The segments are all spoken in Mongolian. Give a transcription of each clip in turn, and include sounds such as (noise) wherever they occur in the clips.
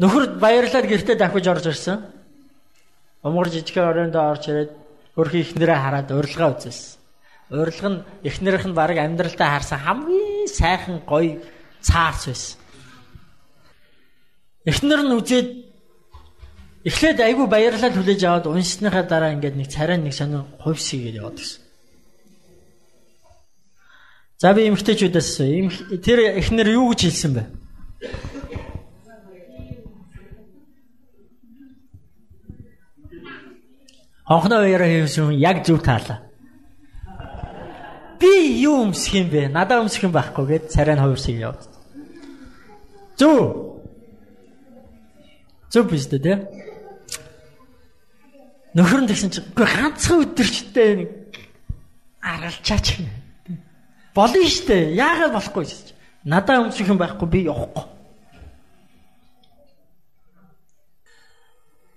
Нөхөр баярлаад гэртээ дахиж орж ирсэн. Умгар жижигхэн оройнд орж ирээд хөрхи ихнэрээ хараад урилга үзсэн. Урилга нь ихнэрийнх нь баг амьдралтаа харсан хамгийн сайхан гоё цаарч байсан. Эхнэр нь үзээд эхлээд айгүй баярлаад хүлээж аваад уншсныхаа дараа ингээд нэг царай нэг сонир хувьсгээд яваад гисэн. За би эмгтээчүүдээс тэр эхнэр юу гэж хэлсэн бэ? Онхноо уяраа хийсэн яг зөв таалаа. Би юу өмсөх юм бэ? Надаа өмсөх юм байхгүй гэд царай нь хувирсыг яваад. Зөв. Зөв биз дээ тий. Нөхөр нь тэгсэн чинь үгүй ганцхан өдөрчтэй нэг аргалчаач юм. Болно штэ. Яагаад болохгүй гэж. Надаа өмсөх юм байхгүй би явахгүй.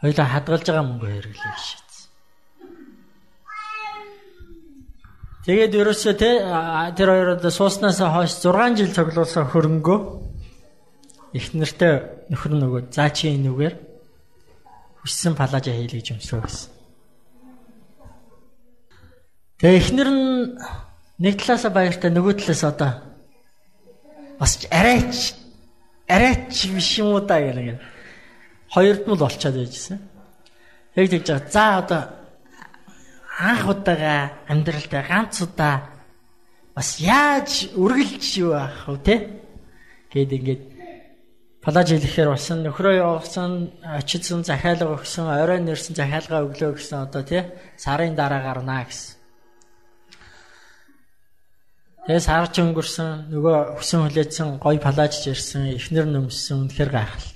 Хоёлаа хадгалж байгаа мөнгө хэрэглэе шийдсэн. Тэгээд ерөөсөө те тэр хоёроо сууснаас хойш 6 жил цуглуулсан хөрөнгөө их нэртэй нөхөр нөгөө заа чи энүүгээр хүссэн палажа хийлээ гэж өмсрөө гэсэн. Тэгээ эхнэр нь нэг талаасаа баяртай нөгөө талаас одоо бас арайч арайч биш юм уу да гэх юм хоёрд нь л олцоод байжсэн. Яг тэгж байгаа. За одоо анх удаага амьдралдаа ганц удаа бас яаж үргэлж юу аах вэ те? Гээд ингээд палаж хэлэхээр болсон нөхрөө явуулсан очидсан захиалга өгсөн орой нэрсэн захиалга өглөө гэсэн одоо тий сарын дараа гарнаа гэсэн. Тэгээ сар ч өнгөрсөн нөгөө хүсэн хүлээсэн гой палажж ирсэн эхнэр нөмсөн үнэхэр гайхал.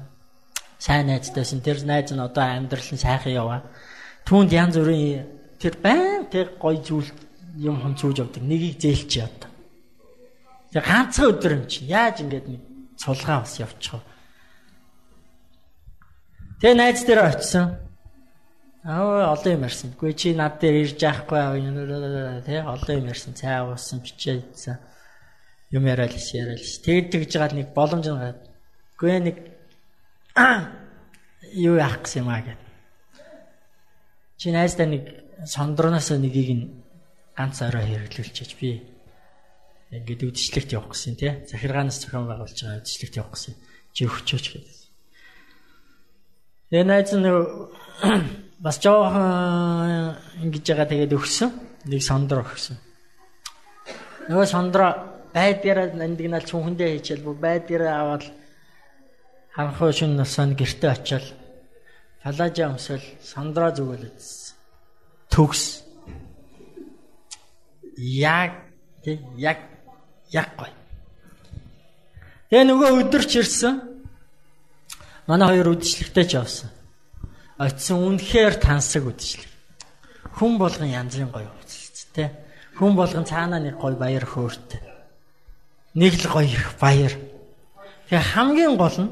сайн найзтайсэн тэр найз нь одоо амьдрал нь сайхан яваа. Түүнд янз бүрийн тэр байн тэр гой зүйл юм хонцууж явдаг. Нэгийг зээлч яад. Тэр ганцхан өдөр юм чи яаж ингэж нэг цулгаа бас явчих вэ? Тэгээ найз дээр очисон. Аа олон юм ярьсан. Гүй чи над дээр ирж яахгүй тий олон юм ярьсан. Цай уусан бичээдсэн. Юм яриад л яриад л. Тэгэд тэгж гад нэг боломж гад. Гүй нэг (coughs) юу яах гэсэн юм аа гэд. Чи найздаа нэг сондорноос нэгийг нь ганц орой хэрэглүүлчихэж би ингээд үдшилтэд явах гэсэн тий. Захиргаанаас зохион байгуулж байгаа үдшилтэд явах гэсэн. Чи өгчөөч гэдэг. Тэгээ найз нь (coughs) бас жоохон ингэж байгаа тэгээд өгсөн. Нэг сондор өгсөн. Нөгөө сондро байдгаараа нандинал чүнхэндээ хийчихэл бүр байдгаараа аваад ханхуу шин насанд гэрте очил палажа өмсөл сандраа зүгэлэжсэн. Төгс. Яг тэг яг яг гой. Тэгээ нөгөө өдөрч ирсэн. Манай хоёр үдшилтэд ч явсан. Очсон үнэхээр тансаг үдшилэг. Хүн болгон янзын гоё үдшилц тэ. Хүн болгон цаанаа нэг гоё баяр хөөртэй. Нэг л гоё их баяр. Тэгээ хамгийн гол нь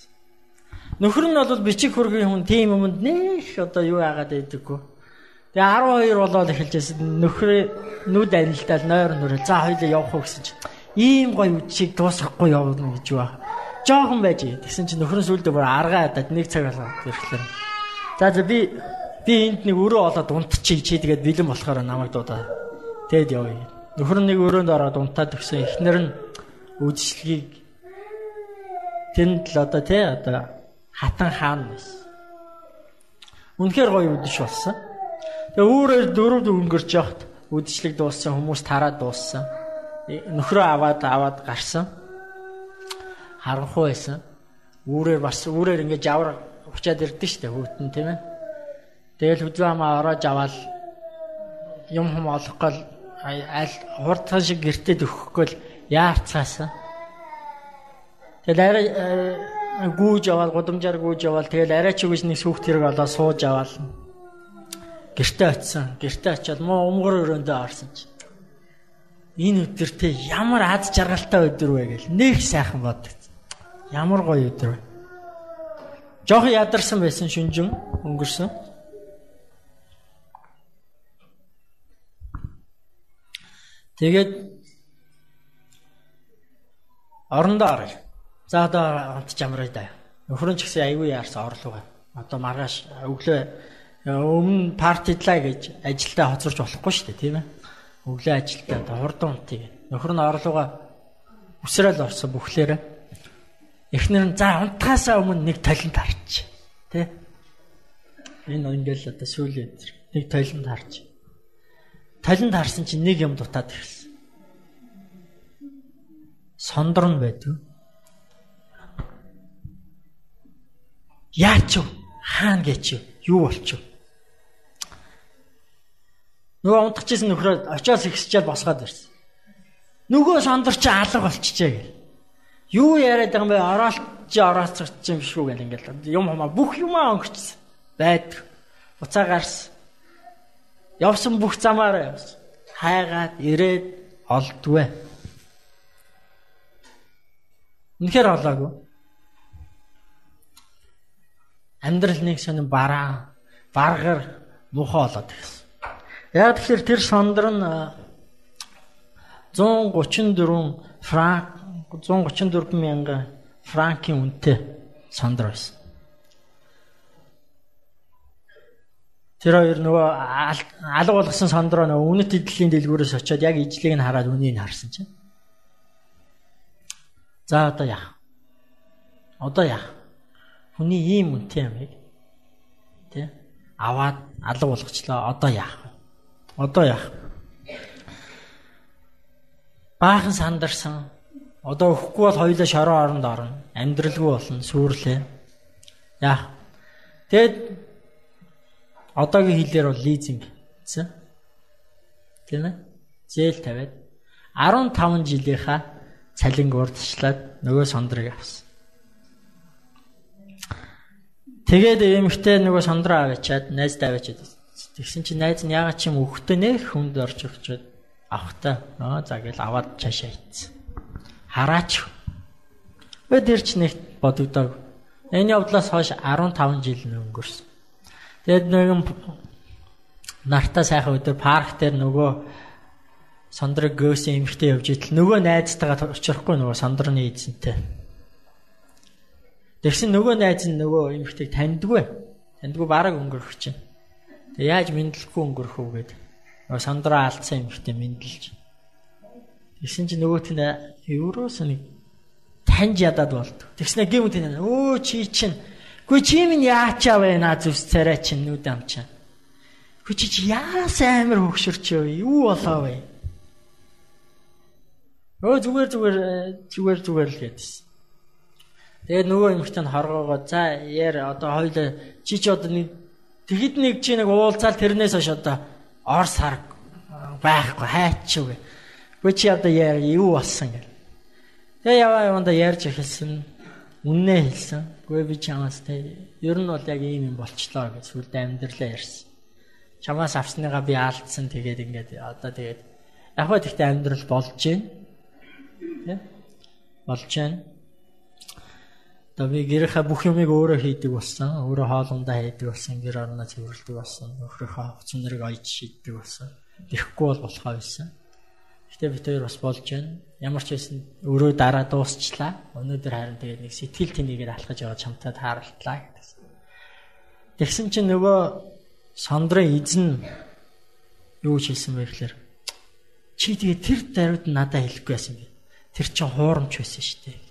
Нөхөр нь бол бичиг хөргийн хүн тийм юмд нэх одоо юу яагаад байдаггүй. Тэгээ 12 болоод эхэлжсэн нөхрөө нүд анилтал нойр нүрээ за хоёлаа явах уу гэсэн чинь ийм гоё үчиг дуусгахгүй явна гэж ба. Жохон байж. Тэгсэн чинь нөхөр нь сүлдө бүр аргаа хадаад нэг цаг болоод ирэхлээр. За за би би энд нэг өрөө олоод унтчих чи тэгээд бэлэн болохоор намайг дуудаа. Тэгэд явъя. Нөхөр нэг өрөөнд ороод унтаад өгсөн. Эхнэр нь үдшилгийг тэнд л одоо тий одоо хатан хаан байсан. Үнэхээр гоё үдэш болсон. Тэгээ өөрөөр дөрөв өнгөрч явахт үдшилэг дууссан хүмүүс тараад дууссан. Э, нөхрөө аваад аваад гарсан. Харанхуй байсан. Үүрээр бас үүрээр ингээд жавар учаад ирдэ штэ хүүтэн тийм ээ. Тэгэл хүзүү хамаа ороож аваад юм хум олохгүй аль хурдхан шиг гэртээ өгөхгүй яарцаасан. Тэгэл арай э, гүүж аваад гудамжаар гүүж аваад тэгэл арай ч үгүйс нэг сүхт хэрэг олоо сууж аваад гэртээ очисон. Гэртээ очиод муу өмгөр өрөөндөө орсон чи. Энэ өдөртэй ямар аз жаргалтай өдөр вэ гэл нэг сайхан боддог. Ямар гоё өдөр вэ. Жохо ядарсан байсан шүнжин өнгөрсөн. Тэгээд орондоо оръё. За одоо хамт жамраа да. Нөхрөн ч гэсэн аягүй яарсан орлого. Одоо маргааш өглөө өмнө партидлаа гэж ажилдаа хоцорч болохгүй шүү дээ тийм ээ. Өглөө ажилдаа хурдан унтыг. Нөхөр нь орлогоо өсрөөл орсон бүхлээрээ. Эхнэр нь за унтахаасаа өмнө нэг талент харч. Тэ? Энэ ингээл одоо сүүлийн нэг талент харч. Талент харсан чинь нэг юм дутаад ирсэн. Сондор нь байдгүй. Яач вэ? Хаана гэж юу болчих вэ? Нөгөө унтчихсэн нөхрөө очиос ихсчээл босгоод ирсэн. Нөгөө сондөр чи алга болчихжээ гэл. Юу яриад байгаа юм бэ? Ороолч орооцогч юм шүү гэл ингээл юм хамаа бүх юмаа өнгөрчихсөн. Байдаг. Буцаа гарсан. Явсан бүх замаараа явсан. Хайгаад ирээд олдгүй. Үнэхээр олоогүй. Амьдрал нэг сонин бараа, баргар, муухай болоод байсан. Яг тэгэхээр тэр сондөр нь 134 франк 134 мянган франкийн үнэтэй сондөр байсан. Тэр хоёр нөгөө алга болгосон сондроо нөгөө үнэт эдлийн дэлгүүрээс очиод яг ижлийг нь хараад үнийг харсан чинь. За одоо яах? Одоо яах? Хүний ийм үнэтэй яг. Тэ? Аваад алга болгочлоо. Одоо яах? Одоо яах? Баахан сандарсан. Одоо өхгүй бол хоёулаа шороо оронд орно. Амьдралгүй болно, сүрлээ. Яах? Тэгэд одоогийн хэлээр бол лизинг гэсэн. Тийм ээ? Зээл тавиад 15 жилийнхаа цалинг урдчлаад нөгөө сондрыг авсан. Тэгээд эмэгтэй нөгөө сондроо аваачаад найздаа аваачаад Тэгсэн чинь найз нь ягаад ч юм өгтөө нэх хүнд орж өгчөөд авахтаа аа за гэл аваад цаашаа ийцсэн. Хараач. Өө дээр ч нэг бодогдоог. Энэ явдлаас хойш 15 жил өнгөрсөн. Тэгэд нэгэн нартаа сайхан өдөр парк дээр нөгөө сондрог гөөсөн эмхтэй явж идэл нөгөө найзтайгаа очихгүй нөгөө сондрны эзэнтэй. Тэгсэн нөгөө найз нь нөгөө эмхтэйг таньдгүй. Таньдгүй бараг өнгөрөх чинь. Тэг яаж мэдлэхгүй өнгөрөх үү гээд нөгөө сандраа алдсан юм ихтэй мэдлж. Тэгсэн чинь нөгөөт нь евроос нэг таньж ядаад болд. Тэгснэ гэмт энэ өө чи чинь Гүй чи минь яачаа наа зүс царай чинь нүд амчаа. Гүй чи чи яас амир хөксөрч вэ? Юу болоо вэ? Өө зүгээр зүгээр зүгээр зүгээр л гэдсэн. Тэгээд нөгөө юмхтанд хоргоогоо за яар одоо хоёул чи чи одоо нэг Тэгэд нэг чи нэг уулзаал тэрнээс хойш одоо ор сар байхгүй хайчих вэ. Гүй чи одоо яа юу болсон гэл. Тэгээ яваа яванда ярьж эхэлсэн. Үннээ хэлсэн. Гүй би чамаас тэ ер нь бол яг ийм юм болчлоо гэж сүлд амьдралаа ярьсан. Чамаас авсныгаа би алдсан тэгээд ингээд одоо тэгээд яг хөө тэгтээ амьдрал болж байна. Тэ? Болж байна. Одоо би гэрийнхаа бүх юмыг өөрөө хийдэг болсон. Өөрөө хоолундаа хийдэг болсон. Гэр орноо цэвэрлэдэг болсон. Нөхрийнхөө хувц нэрийг ойж шийддэг болсон. Ирэхгүй бол болохоо байсан. Гэтэ бид хоёр бас болж байна. Ямар ч байсан өөрөө дараа дуусчлаа. Өнөөдөр харин тэгээд нэг сэтгэл тэнийгээр алхаж яваад чамтай тааралтлаа гэдэг. Тэгсэн чинь нөгөө сондрын эзэн юу хийсэн бэ гэхээр чи тэгээ тэр даруйд надад хэлэхгүй байсан би. Тэр чинь хуурамч байсан шүү дээ.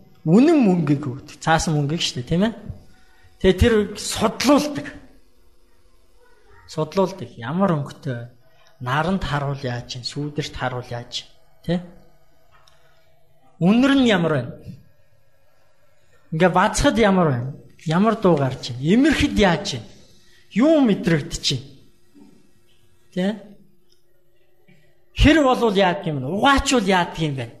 үнэн мөнгөийг өгдөг. Цаасан мөнгөийг шүү дээ, тийм ээ? Тэгээ тэр судлуулдаг. Судлуулдаг. Ямар өнгөтэй наранд харуул яаж чинь, сүүдэрт харуул яаж тий? Үнэр нь ямар байна? Ингээ бацхад ямар байна? Ямар дуу гарч чинь? Имэрхэд яаж чинь? Юу мэдрэгдэж чинь? Тий? Хэр болвол яад юм бэ? Угаачвал яад юм бэ?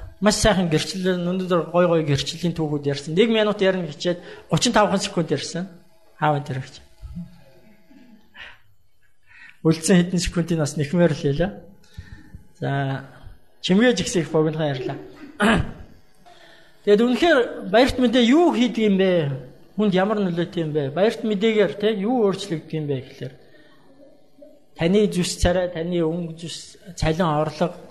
маш сайхан гэрчлэл өнөөдөр гой гой гэрчлийн түүхүүд ярьсан. 1 минут ярина хичээд 35 секунд ярьсан. Аав энэ гэж. Үлдсэн хэдэн секундын бас нэхмээр л хэлээ. За чимгээж ихсэх богинохан ярьлаа. (coughs) Тэгэд үнэхээр баярт мэдээ юу хийдэг юм бэ? Хүнд ямар нөлөөтэй юм бэ? Баярт мэдээгээр те юу өөрчлөгддөг юм бэ гэхээр таны зүс царай, таны өнгө зүс, цалин орлого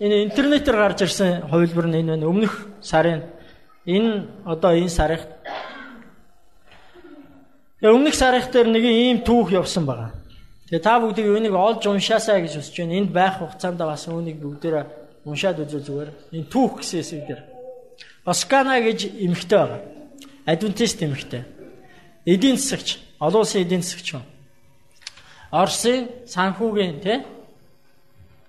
энэ интернетээр гарч ирсэн хувилбар нь энэ байна. Өмнөх сарын энэ одоо энэ сарыг өмнөх сарих дээр нэг ийм түүх явсан байгаа. Тэгээ та бүгдийг үүнийг олж уншаасаа гэж хүсэж байна. Энд байх хугацаанд бас үүнийг бүгдээрээ уншаад үзвэл зүгээр. Энэ түүх гэсэн хэсэг дээр. Оскана гэж эмэгтэй байгаа. Адвентист эмэгтэй. Эдийн засагч, олон улсын эдийн засагч юм. Орсын санхүүгийн тий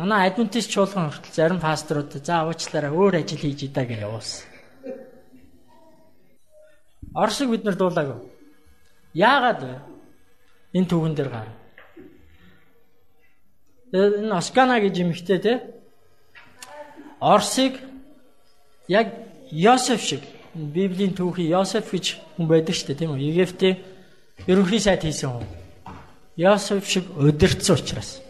Манай адвентист чуулган хүртэл зарим пасторууд за уучлаарай өөр ажил хийж идаа гэж явуулсан. Оросыг бид нар дуулаагүй. Яагаад вэ? Энэ түүхэн дээр гар. Энэ Оскана гэж юм ихтэй те. Оросыг яг Йосеф шиг Библийн түүхий Йосеф гэж хүн байдаг шүү дээ тийм үү? Египтийн ерөнхий сайд хийсэн хүн. Йосеф шиг өдөрцсөн учраас.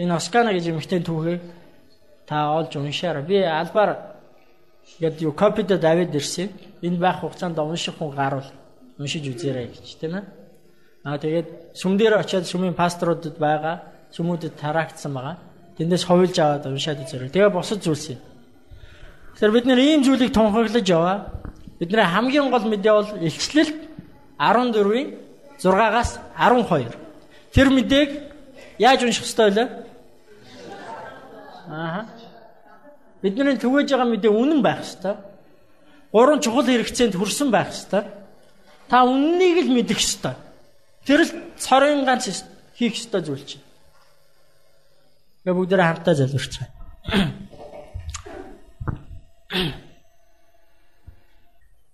Энэ Оскана гэж юмхтэн түүхийг та олж уншаарай. Би албаар гээд юу копидо давид ирсэн. Энэ байх хугацаанд унших хүн гарвал уншиж үзээрэй гэж тийм ээ. Аа тэгээд сүм дээр очиад сүмийн пасторудад байгаа сүмүүдэд тараагдсан байгаа. Тэндээс ховлж аваад уншаад үзээрэй. Тэгээ босод зүйлс юм. Тэгэхээр бид нэр ийм зүйлийг тунхаглаж яваа. Бидний хамгийн гол мэдээ бол илчлэл 14-ийн 6-аас 12. Тэр мэдээг яаж унших ёстой вэ? Аа. Бидний түгэж байгаа мэдээ үнэн байх ёстой. Гурван чухал хэрэгцээнд хүрсэн байх ёстой. Та үннийг л мэдэх ёстой. Тэр л цорын ганц хийх ёстой зүйл чинь. Гэ бүгдээ хамтдаа залбирч байгаа.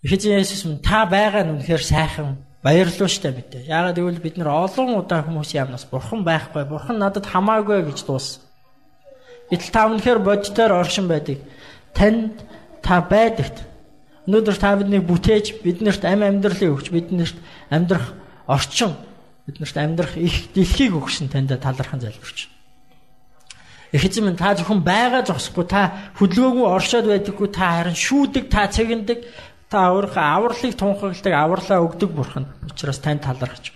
Эхэжин (coughs) Есүс минь та байгаа нь үнэхээр сайхан баярлалаа штэ мэдээ. Яагаад гэвэл бид нар олон удаа хүмүүс яамнаас бурхан байхгүй, бурхан надад хамаагүй гэж дууссан. Гэтэл та үнэхээр бодитоор оршин байдаг. Танд та байдагт. Өнөөдөр та биднийг бүтээж, биднэрт ам амьдралыг өгч, биднэрт амьдрах орчин, биднэрт амьдрах их дэлхийг өгсөн танд талархан залбирч. Их эзэн минь та зөвхөн байгаа зогсохгүй та хөдөлгөөгүй оршоод байдаггүй та харин шүүдэг та цэгэндэг та өөрийнхөө авралыг тунхагладаг авралаа өгдөг бурхан учраас тань талархаж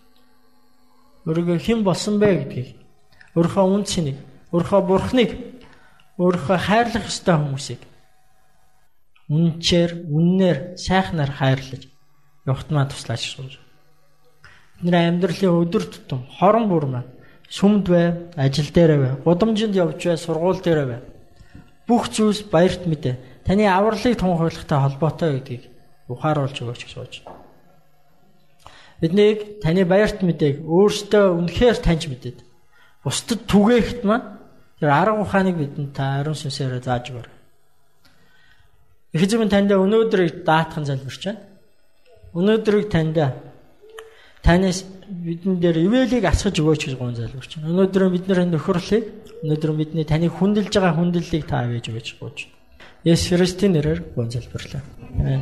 Өөрийгөө хэн болсон бэ гэдгийг өөрийнхөө үн цэнийг, өөрийнхөө бурхныг, өөрийнхөө хайрлах ёстой хүмүүсийг үнчээр, үннээр, сайхнаар хайрлаж явахтмаа туслаач шүү. Бидний амьдралын өдөр тутам хорон бүр маань сүмд бай, ажил дээр бай, гудамжинд явж бай, сургууль дээр бай. Бүх зүйлс баярт мэдээ. Таны авралыг тунхаглагтай холбоотой гэдгийг ухааруулж өгөөч гэж сууж. Биднийг таны баярт мэдээг өөртөө үнэхээр таньж мэдээд бусдад түгээхт маань тэр арга ухааныг бидэнд та ариун сүнсээр зааж өгөр. Их эзэм танд өнөөдрийг даатхан залбирч байна. Өнөөдрийг танд танаас бидэн дээр ивэлийг асгаж өгөөч гэж гон залбирч байна. Өнөөдөр бидний нөхөрлийг өнөөдөр бидний таны хүндэлж байгаа хүндлэлийг та авэж өгөөч гооч. Есүс Христийн нэрээр гон залбирлаа. Амен.